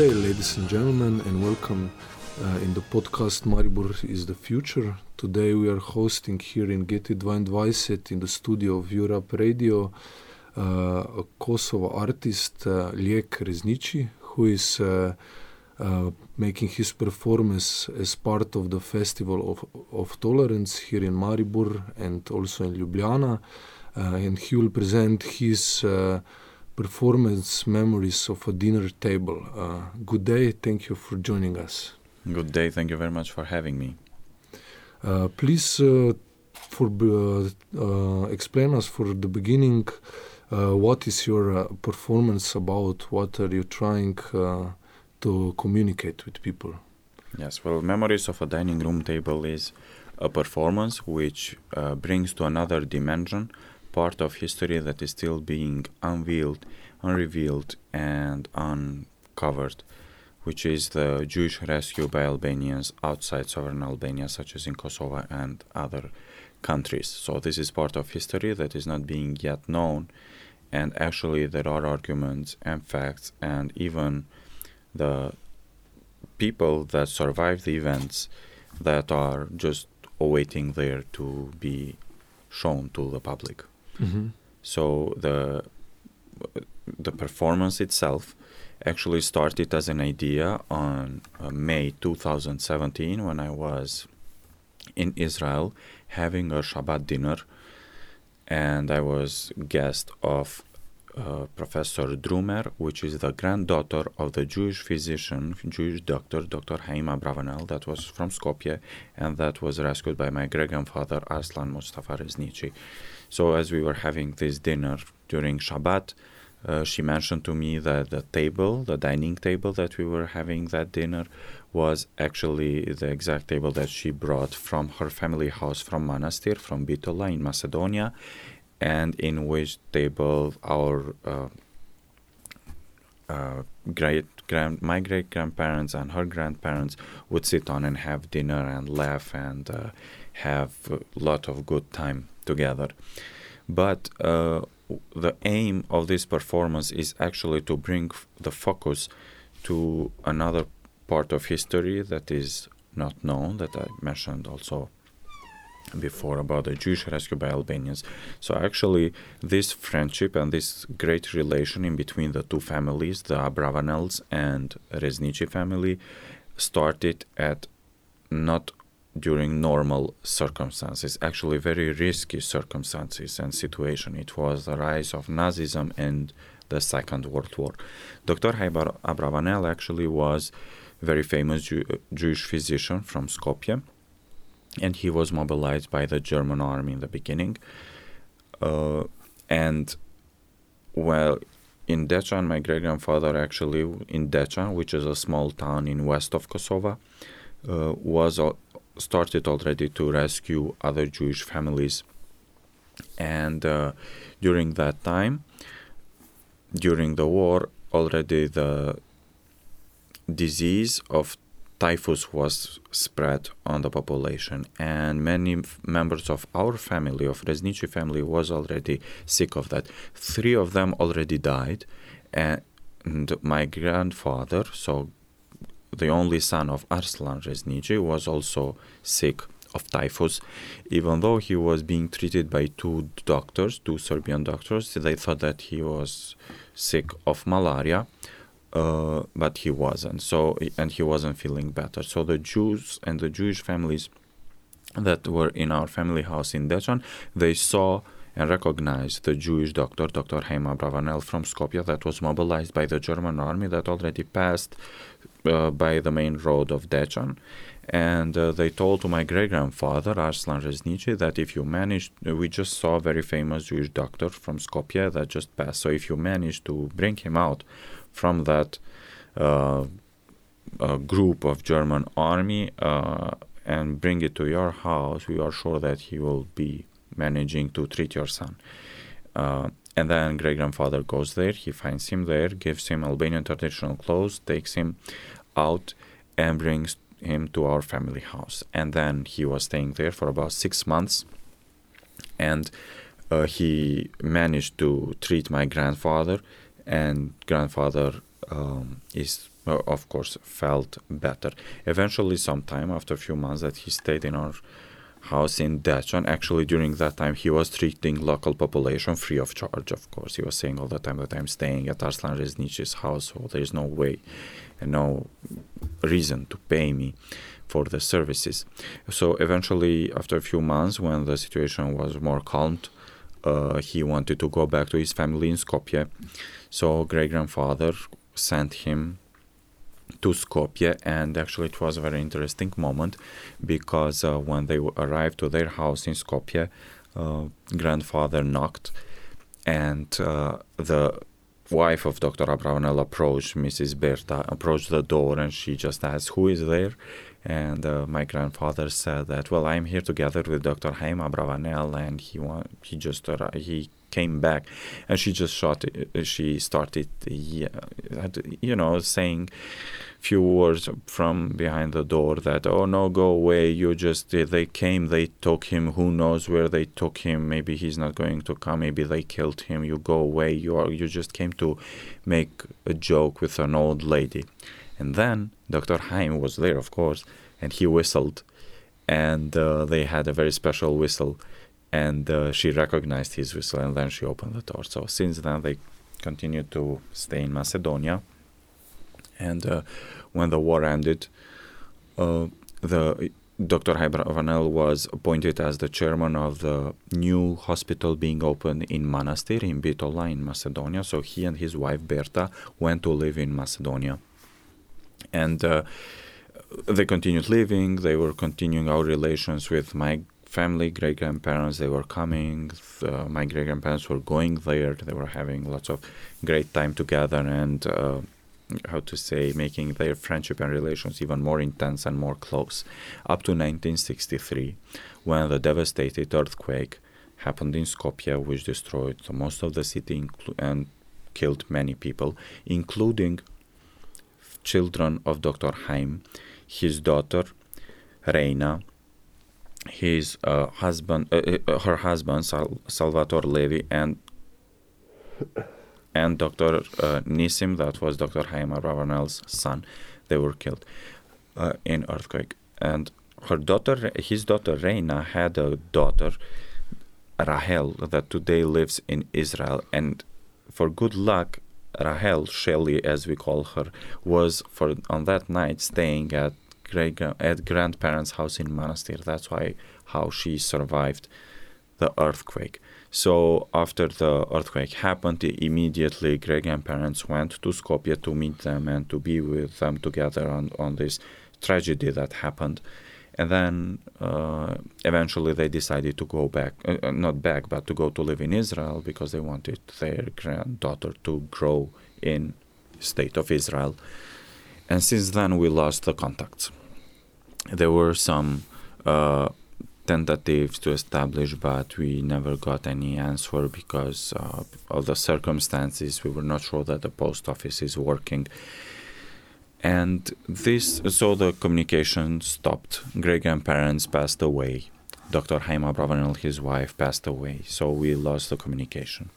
Day, ladies and gentlemen, and welcome uh, in the podcast Maribor is the Future. Today we are hosting here in Geti 22 in the studio of Europe Radio uh, a Kosovo artist, uh, Lijek Reznici, who is uh, uh, making his performance as part of the Festival of, of Tolerance here in Maribor and also in Ljubljana. Uh, and he will present his uh, performance memories of a dinner table. Uh, good day, thank you for joining us. Good day, thank you very much for having me. Uh, please, uh, for uh, uh, explain us for the beginning. Uh, what is your performance about? What are you trying to communicate with people? Yes, well, Memories of a Dining Room Table is a performance which uh, brings to another dimension part of history that is still being unveiled, unrevealed, and uncovered, which is the Jewish rescue by Albanians outside sovereign Albania, such as in Kosovo and other countries. So, this is part of history that is not being yet known, and actually, there are arguments and facts, and even the people that survived the events that are just awaiting there to be shown to the public. Mm-hmm. So the the performance itself actually started as an idea on uh, May 2017 when I was in Israel having a Shabbat dinner, and I was guest of uh, Professor Drumer, which is the granddaughter of the Jewish physician, Jewish doctor, Dr. Haim Abravanel, that was from Skopje, and that was rescued by my great grandfather Arslan Mustafa Reznici. So, as we were having this dinner during Shabbat, uh, she mentioned to me that the table, the dining table that we were having that dinner, was actually the exact table that she brought from her family house from Manastir, from Bitola in Macedonia, and in which table our uh, uh, great grand my great grandparents and her grandparents would sit on and have dinner and laugh and uh, have a lot of good time together. But uh, the aim of this performance is actually to bring the focus to another part of history that is not known, that I mentioned also before about the Jewish rescue by Albanians. So actually, this friendship and this great relation in between the two families, the Abravanels and Reznici family, started at not during normal circumstances, actually very risky circumstances and situation. It was the rise of Nazism and the Second World War. Dr. Haim Abravanel actually was very famous Jew- Jewish physician from Skopje, and he was mobilized by the German army in the beginning. Uh, and well, in Dechan, my great grandfather actually in Dechan, which is a small town in west of Kosovo, uh, was started already to rescue other Jewish families. And uh, during that time, during the war, already the disease of typhus was spread on the population, and many members of our family, of Reznici family, was already sick of that. Three of them already died, and my grandfather, so the only son of Arslan Reznici, was also sick of typhus. Even though he was being treated by two doctors, two Serbian doctors, they thought that he was sick of malaria uh, but he wasn't. So and he wasn't feeling better. So the Jews and the Jewish families that were in our family house in Dechan, they saw and recognized the Jewish doctor, Dr. Haim Abravanel from Skopje, that was mobilized by the German army that already passed uh, by the main road of Dechan. And uh, they told to my great grandfather, Arslan Reznici, that if you manage, we just saw a very famous Jewish doctor from Skopje that just passed. So if you manage to bring him out from that uh, uh, group of German army uh, and bring it to your house, we are sure that he will be managing to treat your son. Uh, and then great grandfather goes there, he finds him there, gives him Albanian traditional clothes, takes him out, and brings him to our family house. And then he was staying there for about six months. And uh, he managed to treat my grandfather, and grandfather um, is of course felt better. Eventually, sometime after a few months that he stayed in our house in Dechan. Actually, during that time, he was treating local population free of charge. Of course, he was saying all the time that I'm staying at Arslan Reznici's house, so there is no way and no reason to pay me for the services. So eventually, after a few months, when the situation was more calmed, uh, he wanted to go back to his family in Skopje. So great grandfather sent him to Skopje, and actually it was a very interesting moment because uh, when they arrived to their house in Skopje, uh, grandfather knocked, and uh, the wife of Dr. Abravanel approached Mrs. Berta, approached the door, and she just asked, "Who is there?" And uh, my grandfather said that, "Well, I'm here together with Dr. Haim Abravanel, and he want, he just uh, he came back, and she just shot. Uh, she started, yeah, you know, saying." few words from behind the door that oh no go away you just they came they took him who knows where they took him maybe he's not going to come maybe they killed him you go away you are you just came to make a joke with an old lady and then dr Haim was there of course and he whistled and uh, they had a very special whistle and uh, she recognized his whistle and then she opened the door so since then they continued to stay in macedonia and uh, when the war ended, uh, the Dr. Abravanel was appointed as the chairman of the new hospital being opened in Manastir in Bitola in Macedonia. So he and his wife Berta went to live in Macedonia. And uh, they continued living, they were continuing our relations with my family, great grandparents. They were coming, uh, my great grandparents were going there, they were having lots of great time together. And uh, how to say, making their friendship and relations even more intense and more close. Up to 1963, when the devastating earthquake happened in Skopje, which destroyed most of the city and killed many people, including children of Dr. Haim, his daughter Reina, his uh, husband, uh, uh, her husband Sal- Salvatore and and Dr. Uh, Nisim, that was Dr. Haim Abravanel's son, they were killed uh, in earthquake. And her daughter, his daughter Reina, had a daughter Rahel that today lives in Israel. And for good luck, Rahel Shelley, as we call her, was for on that night staying at at grandparents' house in Manastir. That's why how she survived the earthquake. So after the earthquake happened, immediately great grandparents went to Skopje to meet them and to be with them together on, on this tragedy that happened. And then uh, eventually they decided to go back, uh, uh, not back, but to go to live in Israel because they wanted their granddaughter to grow in state of Israel. And since then we lost the contacts. There were some uh, tentatives to establish, but we never got any answer because uh, of the circumstances. We were not sure that the post office is working. And this, so the communication stopped. Great grandparents passed away. Dr. Haim Abravanel, his wife, passed away. So we lost the communication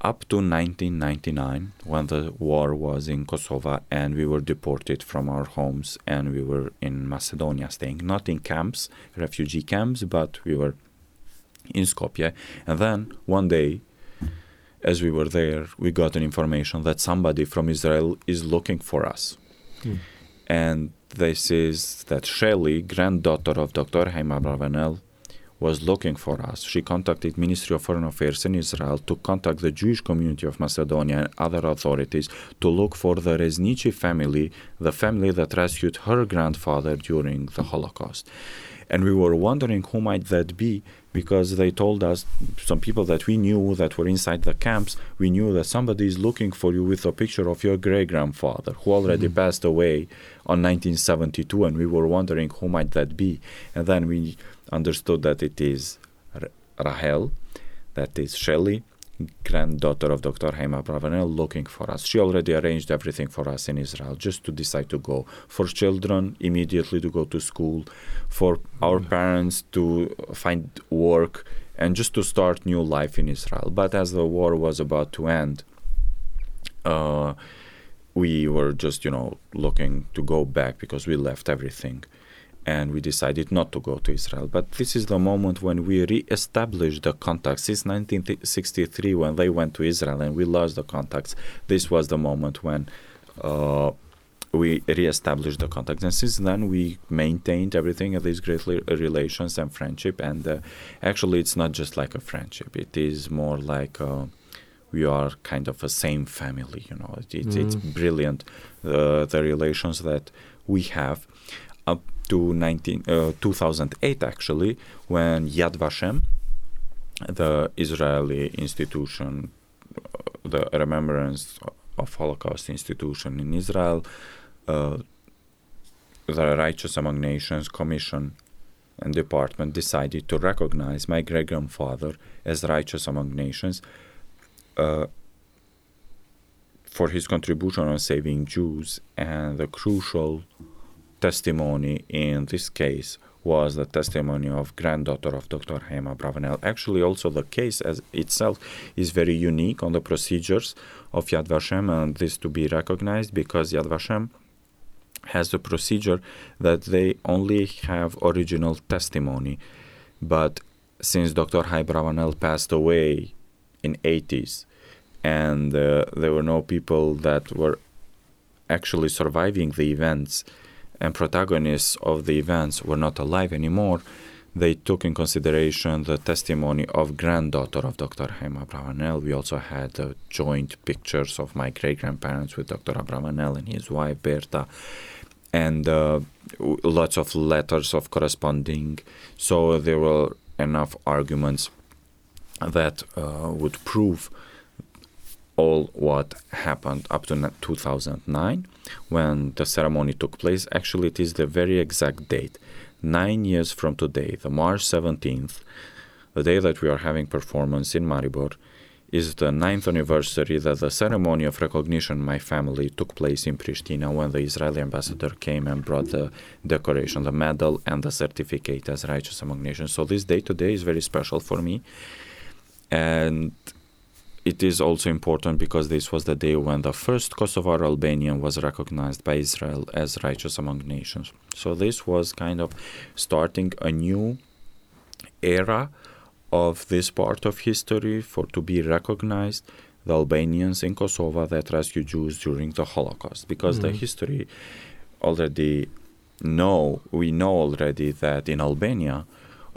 up to 1999 when the war was in Kosovo and we were deported from our homes and we were in Macedonia staying not in camps refugee camps but we were in Skopje and then one day as we were there we got an information that somebody from Israel is looking for us mm. and this is that Shelley granddaughter of Dr. Haim Abravanel was looking for us. She contacted Ministry of Foreign Affairs in Israel to contact the Jewish community of Macedonia and other authorities to look for the Reznici family, the family that rescued her grandfather during the Holocaust. And we were wondering who might that be because they told us some people that we knew that were inside the camps we knew that somebody is looking for you with a picture of your great grandfather who already mm-hmm. passed away on 1972 and we were wondering who might that be and then we understood that it is Rahel, that is Shelley, granddaughter of Dr. Haim Abravanel, looking for us. She already arranged everything for us in Israel just to decide to go. For children, immediately to go to school. For our mm. parents to find work and just to start new life in Israel. But as the war was about to end, uh, we were just, you know, looking to go back because we left everything and we decided not to go to Israel. But this is the moment when we re-established the contacts. Since 1963, when they went to Israel and we lost the contacts, this was the moment when uh, we re-established the contacts. And since then, we maintained everything of these great relations and friendship. And uh, actually, it's not just like a friendship; it is more like. Uh, we are kind of a same family, you know. It's, mm. it's brilliant uh, the relations that we have up to 19, uh, 2008 actually, when Yad Vashem, the Israeli institution, uh, the Remembrance of Holocaust institution in Israel, uh, the Righteous Among Nations Commission and department decided to recognize my great grandfather as righteous among nations uh, for his contribution on saving Jews, and the crucial testimony in this case was the testimony of granddaughter of Dr. Haim Abravanel. Actually, also the case as itself is very unique on the procedures of Yad Vashem, and this to be recognized because Yad Vashem has the procedure that they only have original testimony, but since Dr. Haim Abravanel passed away in 80s, and uh, there were no people that were actually surviving the events and protagonists of the events were not alive anymore, they took in consideration the testimony of granddaughter of Dr. Haim Abravanel. We also had uh, joint pictures of my great grandparents with Dr. Abravanel and his wife Berta, and uh, lots of letters of corresponding. So there were enough arguments that uh, would prove all what happened up to 2009 when the ceremony took place. Actually, it is the very exact date, nine years from today, the March 17th, the day that we are having performance in Maribor, is the ninth anniversary that the ceremony of recognition my family took place in Pristina when the Israeli ambassador came and brought the decoration, the medal, and the certificate as righteous among nations. So this day today is very special for me. And it is also important because this was the day when the first Kosovar Albanian was recognized by Israel as righteous among nations. So this was kind of starting a new era of this part of history for to be recognized the Albanians in Kosovo that rescued Jews during the Holocaust because mm-hmm. the history already know we know already that in Albania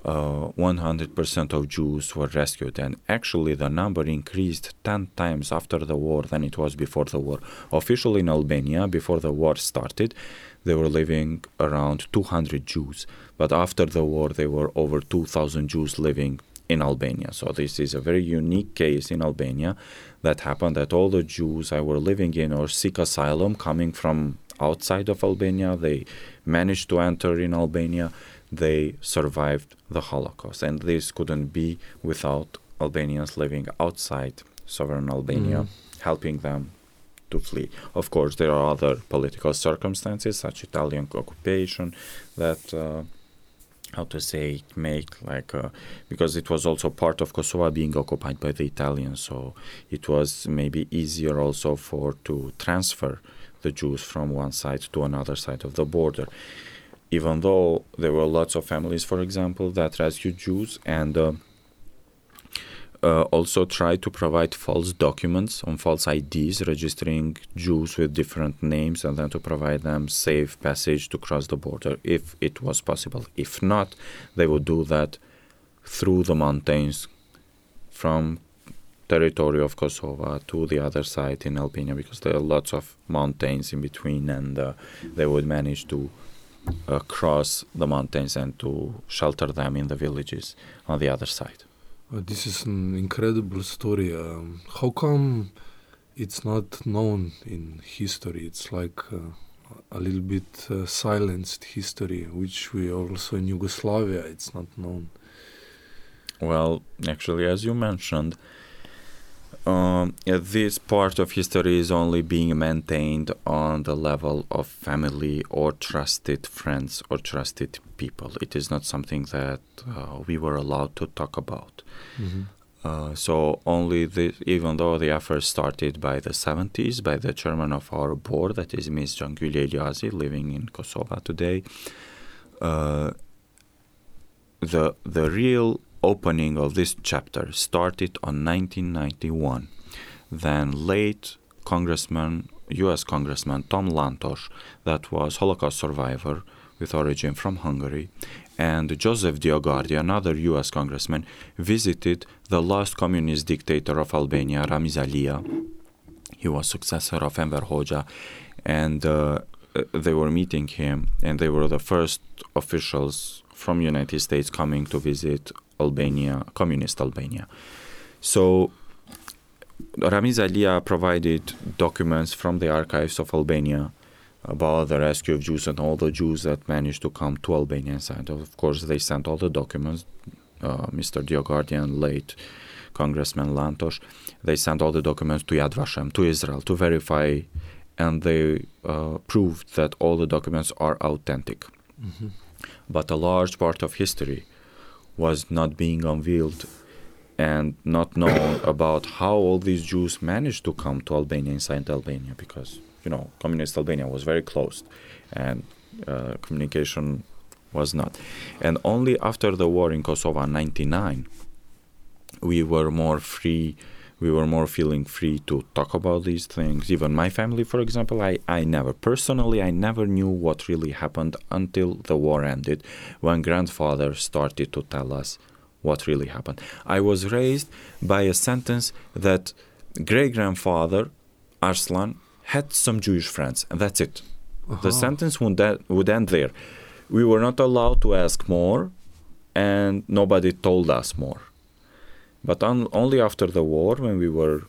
uh, 100% of Jews were rescued, and actually the number increased 10 times after the war than it was before the war. Officially in Albania, before the war started, they were living around 200 Jews, but after the war, there were over 2,000 Jews living in Albania. So this is a very unique case in Albania that happened that all the Jews that were living in or seek asylum coming from outside of Albania, they managed to enter in Albania they survived the Holocaust. And this couldn't be without Albanians living outside sovereign Albania, mm. helping them to flee. Of course, there are other political circumstances, such Italian occupation, that. Uh, how to say make like uh, because it was also part of Kosovo being occupied by the Italians so it was maybe easier also for to transfer the Jews from one side to another side of the border even though there were lots of families, for example, that rescued Jews and uh, uh, also tried to provide false documents on false IDs, registering Jews with different names, and then to provide them safe passage to cross the border if it was possible. If not, they would do that through the mountains from territory of Kosovo to the other side in Albania because there are lots of mountains in between and uh, they would manage to across the mountains and to shelter them in the villages on the other side. Uh, this is an incredible story. Um, how come it's not known in history? It's like uh, a little bit uh, silenced history, which we also in Yugoslavia, it's not known. Well, actually, as you mentioned, um, this part of history is only being maintained on the level of family or trusted friends or trusted people. It is not something that uh, we were allowed to talk about. Mm-hmm. Uh, so only the, even though the effort started by the 70s by the chairman of our board, that is Ms. Jangülye Eliazi, living in Kosovo today, uh, the the real opening of this chapter started on 1991. Then late Congressman, U.S. Congressman Tom Lantos, that was Holocaust survivor with origin from Hungary, and Joseph DioGuardi, another US congressman, visited the last communist dictator of Albania, Ramiz Alia. He was successor of Enver Hoxha, and uh, they were meeting him, and they were the first officials from United States coming to visit Albania, communist Albania. So Ramiz Alia provided documents from the archives of Albania about the rescue of Jews and all the Jews that managed to come to Albania And Of course, they sent all the documents. Uh, Mr. Dioghardian, late Congressman Lantos, they sent all the documents to Yad Vashem, to Israel, to verify, and they uh, proved that all the documents are authentic. Mm-hmm. But a large part of history was not being unveiled and not known about how all these Jews managed to come to Albania inside Albania because you know, communist Albania was very closed, and uh, communication was not. And only after the war in Kosovo in '99, we were more free. We were more feeling free to talk about these things. Even my family, for example, I, I never personally I never knew what really happened until the war ended, when grandfather started to tell us what really happened. I was raised by a sentence that great grandfather Arslan had some Jewish friends, and that's it. Uh-huh. The sentence would, would end there. We were not allowed to ask more, and nobody told us more. But on, only after the war, when we were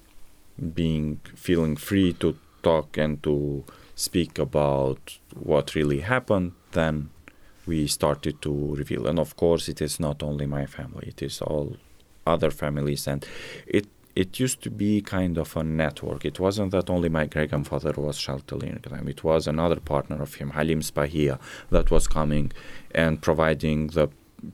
being feeling free to talk and to speak about what really happened, then we started to reveal. And of course, it is not only my family; it is all other families, and it it used to be kind of a network. It wasn't that only my great grandfather was sheltering them, it was another partner of him, Halim Spahia, that was coming and providing the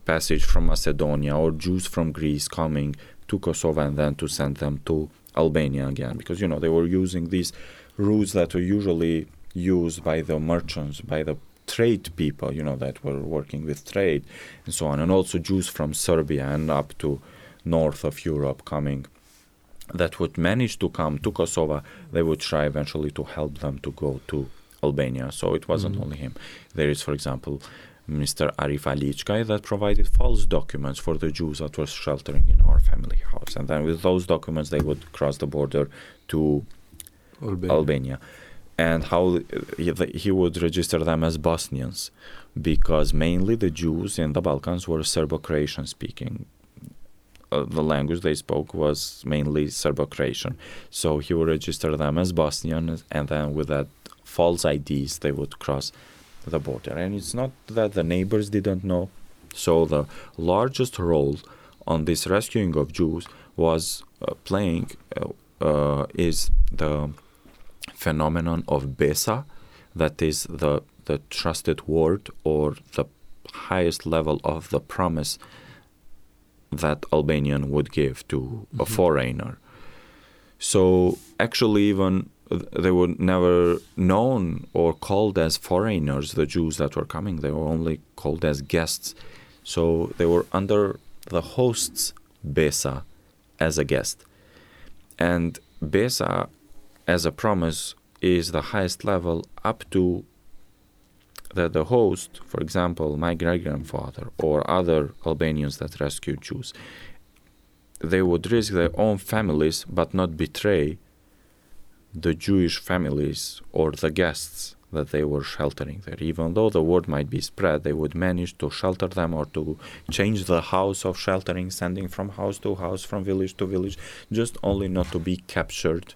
passage from Macedonia or Jews from Greece coming to Kosovo and then to send them to Albania again. Because, you know, they were using these routes that were usually used by the merchants, by the trade people, you know, that were working with trade and so on, and also Jews from Serbia and up to north of Europe coming that would manage to come to Kosovo, they would try eventually to help them to go to Albania. So it wasn't mm-hmm. only him. There is, for example, Mr. Arif Alichkay that provided false documents for the Jews that were sheltering in our family house. And then with those documents, they would cross the border to Albania. Albania. And how he, he would register them as Bosnians because mainly the Jews in the Balkans were Serbo Croatian speaking uh, the language they spoke was mainly Serbo-Croatian. So he would register them as Bosnian, and then with that false IDs, they would cross the border. And it's not that the neighbors didn't know. So the largest role on this rescuing of Jews was uh, playing uh, uh is the phenomenon of Besa, that is the the trusted word or the highest level of the promise that Albanian would give to mm-hmm. a foreigner. So actually, even they were never known or called as foreigners, the Jews that were coming. They were only called as guests. So they were under the host's Besa as a guest. And Besa, as a promise, is the highest level up to that the host, for example, my great grandfather or other Albanians that rescued Jews, they would risk their own families but not betray the Jewish families or the guests that they were sheltering there. Even though the word might be spread, they would manage to shelter them or to change the house of sheltering, sending from house to house, from village to village, just only not to be captured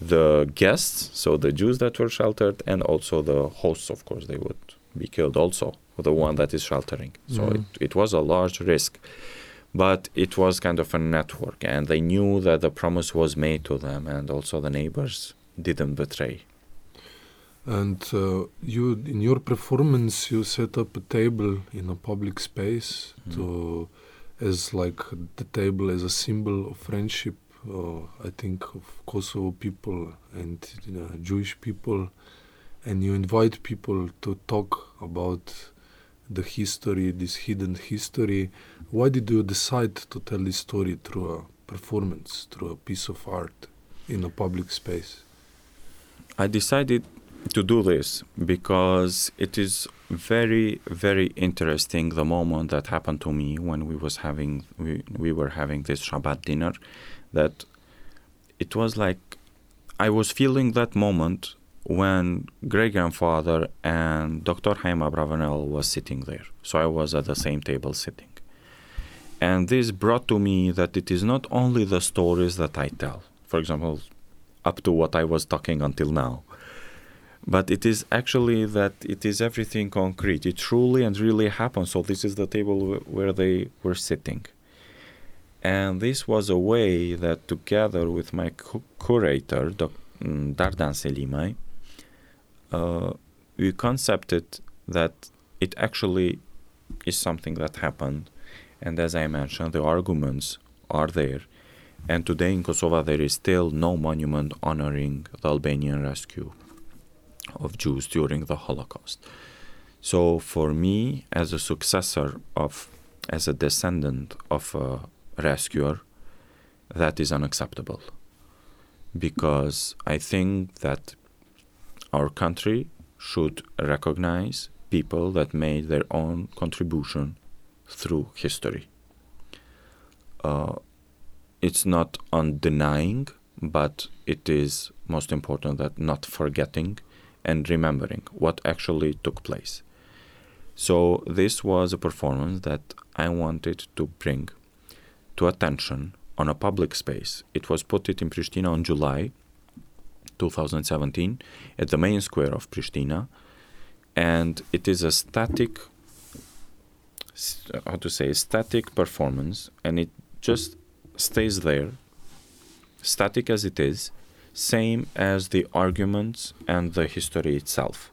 the guests, so the Jews that were sheltered, and also the hosts, of course, they would be killed also, the one that is sheltering. So mm. it, it was a large risk. But it was kind of a network, and they knew that the promise was made to them, and also the neighbors didn't betray. And uh, you, in your performance, you set up a table in a public space mm. to as like the table as a symbol of friendship. Uh, I think of Kosovo people and Jewish people, and you invite people to talk about the history, this hidden history. Why did you decide to tell this story through a performance, through a piece of art in a public space? I decided to do this because it is very very interesting the moment that happened to me when we was having we, we were having this Shabbat dinner that it was like I was feeling that moment when great grandfather and Dr. Haim Abravanel was sitting there. So I was at the same table sitting. And this brought to me that it is not only the stories that I tell, for example, up to what I was talking until now, but it is actually that it is everything concrete. It truly and really happened. So this is the table where they were sitting. And this was a way that together with my cu- curator, Dr. Mm, Dardan Selimay, uh, we concepted that it actually is something that happened. And as I mentioned, the arguments are there. And today in Kosovo, there is still no monument honoring the Albanian rescue of Jews during the Holocaust. So, for me, as a successor of, as a descendant of a rescuer, that is unacceptable. Because I think that our country should recognize people that made their own contribution through history. Uh, it's not undenying, but it is most important that not forgetting and remembering what actually took place. So, this was a performance that I wanted to bring to attention on a public space. It was put it in Pristina on July 2017 at the main square of Pristina, and it is a static, how to say, static performance, and it just stays there, static as it is, same as the arguments and the history itself.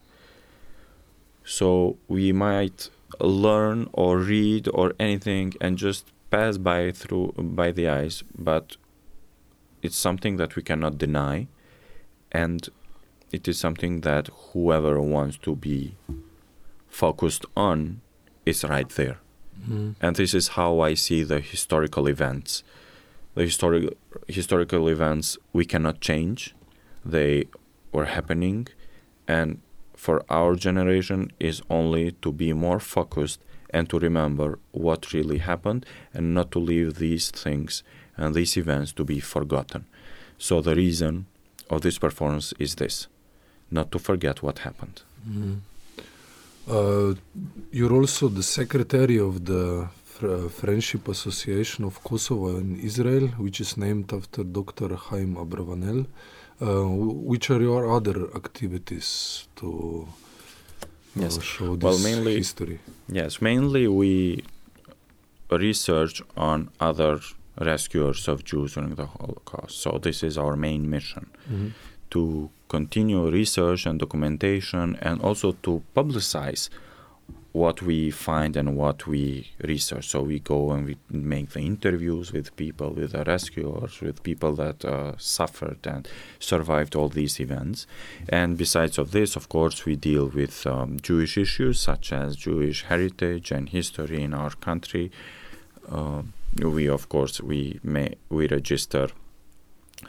So we might learn or read or anything and just pass by through by the eyes, but it's something that we cannot deny and it is something that whoever wants to be focused on is right there. Mm. And this is how I see the historical events. The historic, historical events we cannot change, they were happening, and for our generation is only to be more focused and to remember what really happened and not to leave these things and these events to be forgotten. So the reason of this performance is this not to forget what happened. Mm. Uh, you're also the secretary of the Fr- Friendship Association of Kosovo and Israel, which is named after Dr. Haim Abravanel. Uh, which are your other activities to uh, yes. show this well, mainly, history? Yes, mainly we research on other rescuers of Jews during the Holocaust. So this is our main mission mm-hmm. to continue research and documentation and also to publicize what we find and what we research. So we go and we make the interviews with people, with the rescuers, with people that uh, suffered and survived all these events. And besides of this, of course, we deal with um, Jewish issues such as Jewish heritage and history in our country. Uh, we of course we may we register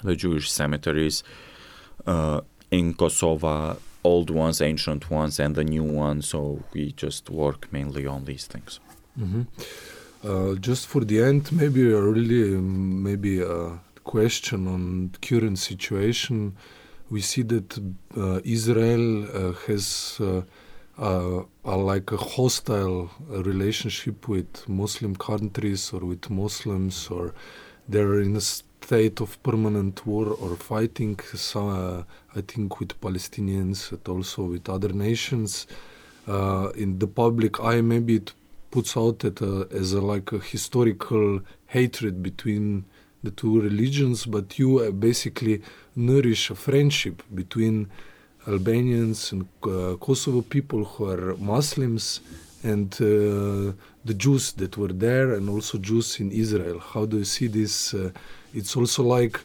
the Jewish cemeteries uh, in Kosovo, old ones, ancient ones, and the new ones. So we just work mainly on these things. Mm-hmm. Uh, just for the end, maybe a really maybe a question on current situation. We see that uh, Israel uh, has uh, uh, like a hostile relationship with Muslim countries or with Muslims, or they're in a state of permanent war or fighting. So, uh, I think with Palestinians, but also with other nations. Uh, in the public eye, maybe it puts out uh, as a, like a historical hatred between the two religions, but you uh, basically nourish a friendship between Albanians and uh, Kosovo people who are Muslims and uh, the Jews that were there, and also Jews in Israel. How do you see this? Uh, it's also like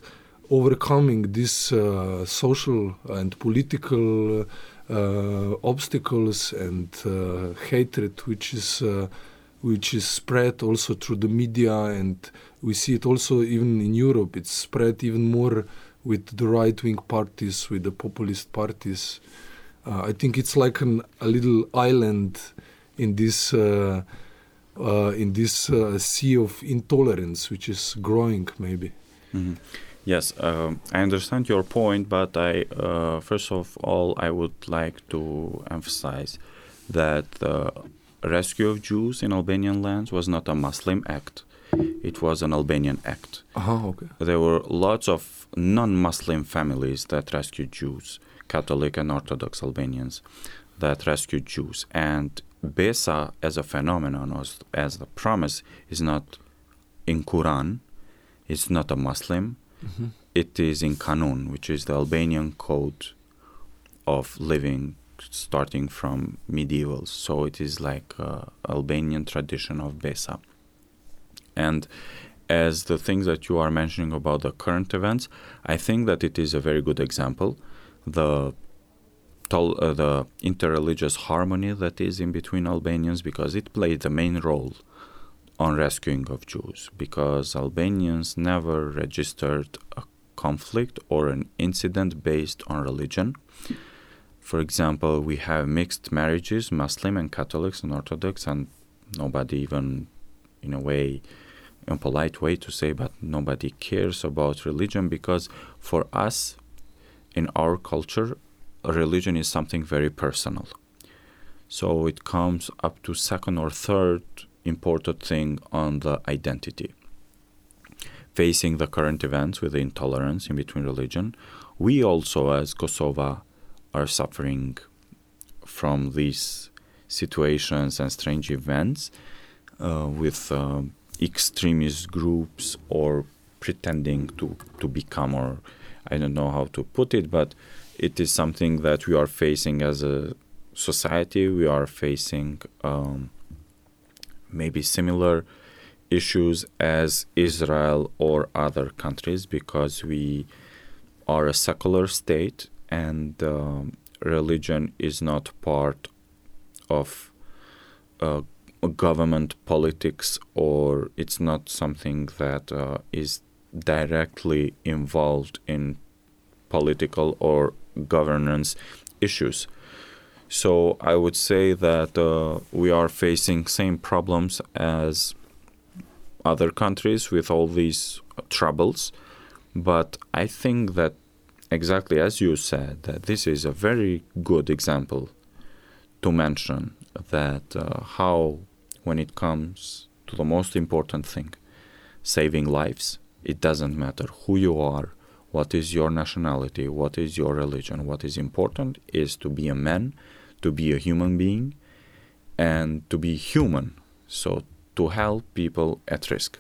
overcoming these uh, social and political uh, obstacles and uh, hatred, which is which is spread also through the media, and we see it also even in Europe. It's spread even more with the right-wing parties, with the populist parties. Uh, I think it's like an, a little island in this uh, uh, in this sea of intolerance, which is growing, maybe. Mm-hmm. Yes, um, I understand your point, but I uh, first of all I would like to emphasize that the rescue of Jews in Albanian lands was not a Muslim act; it was an Albanian act. Uh-huh, okay. There were lots of non-Muslim families that rescued Jews, Catholic and Orthodox Albanians, that rescued Jews, and Besa as a phenomenon, as, as the promise, is not in Quran. It's not a Muslim Mm-hmm. It is in Kanun, which is the Albanian code of living starting from medieval. So it is like uh, Albanian tradition of Besa. And as the things that you are mentioning about the current events, I think that it is a very good example. The tol- uh, the interreligious harmony that is in between Albanians because it played the main role on rescuing of Jews because Albanians never registered a conflict or an incident based on religion. For example, we have mixed marriages, Muslim and Catholics and Orthodox, and nobody even, in a way, a polite way to say, but nobody cares about religion because for us, in our culture, religion is something very personal. So it comes up to second or third important thing on the identity. Facing the current events with the intolerance in between religion, we also, as Kosovo, are suffering from these situations and strange events uh, with uh, extremist groups or pretending to, to become, or I don't know how to put it, but it is something that we are facing as a society. We are facing um, maybe similar issues as Israel or other countries because we are a secular state and um, religion is not part of uh, government politics or it's not something that uh, is directly involved in political or governance issues. So I would say that uh, we are facing same problems as other countries with all these troubles, but I think that exactly as you said that this is a very good example to mention that uh, how when it comes to the most important thing saving lives it doesn't matter who you are what is your nationality what is your religion what is important is to be a man to be a human being and to be human. So to help people at risk.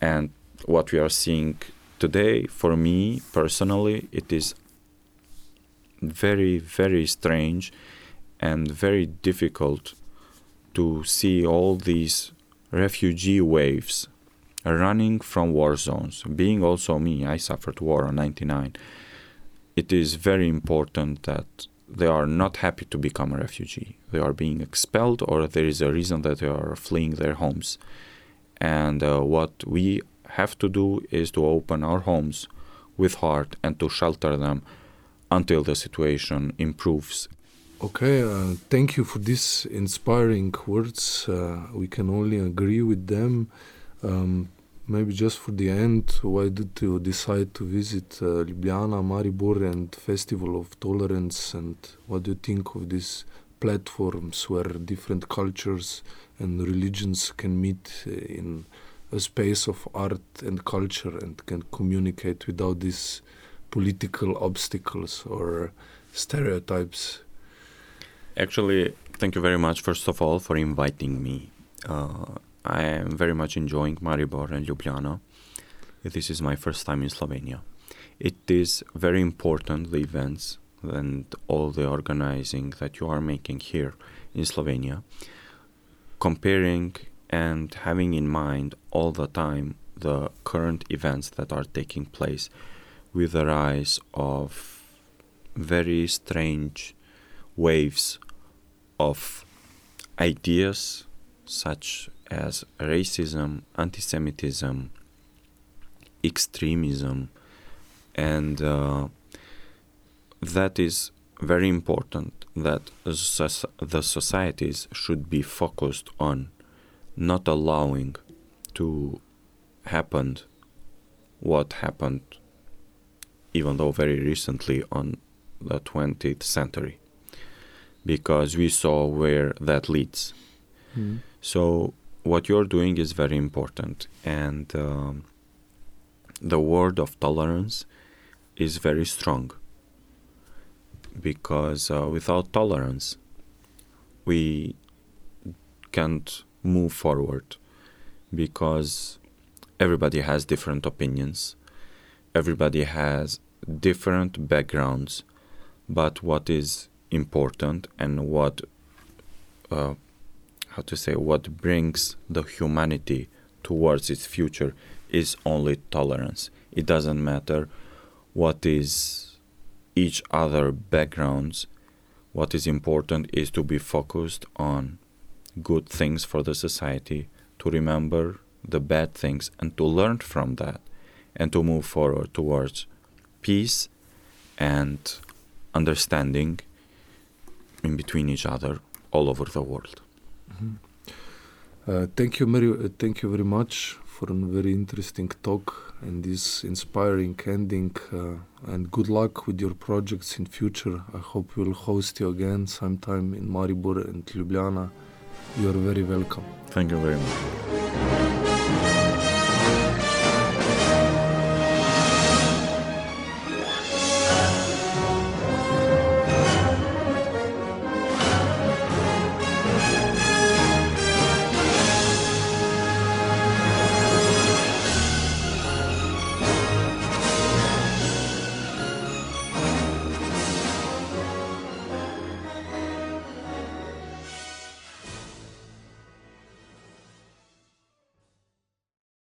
And what we are seeing today, for me personally, it is very, very strange and very difficult to see all these refugee waves running from war zones. Being also me, I suffered war in 99. It is very important that they are not happy to become a refugee. They are being expelled, or there is a reason that they are fleeing their homes. And uh, what we have to do is to open our homes with heart and to shelter them until the situation improves. Okay, uh, thank you for these inspiring words. Uh, we can only agree with them. Um, maybe just for the end, why did you decide to visit uh, Ljubljana, Maribor, and Festival of Tolerance? And what do you think of these platforms where different cultures and religions can meet uh, in a space of art and culture and can communicate without these political obstacles or stereotypes? Actually, thank you very much, first of all, for inviting me. Uh, I am very much enjoying Maribor and Ljubljana. This is my first time in Slovenia. It is very important the events and all the organizing that you are making here in Slovenia comparing and having in mind all the time the current events that are taking place with the rise of very strange waves of ideas such as racism, anti Semitism, extremism, and uh, that is very important that the societies should be focused on not allowing to happen what happened even though very recently on the 20th century because we saw where that leads mm. so what you're doing is very important and um, the word of tolerance is very strong because uh, without tolerance we can't move forward because everybody has different opinions everybody has different backgrounds but what is important and what uh, how to say what brings the humanity towards its future is only tolerance. It doesn't matter what is each other backgrounds. What is important is to be focused on good things for the society to remember the bad things and to learn from that and to move forward towards peace and understanding in between each other all over the world. Mm-hmm. Uh, thank you, Mary. Uh, thank you very much for a very interesting talk and this inspiring ending. Uh, and good luck with your projects in future. I hope we'll host you again sometime in Maribor and Ljubljana. You are very welcome. Thank you very much.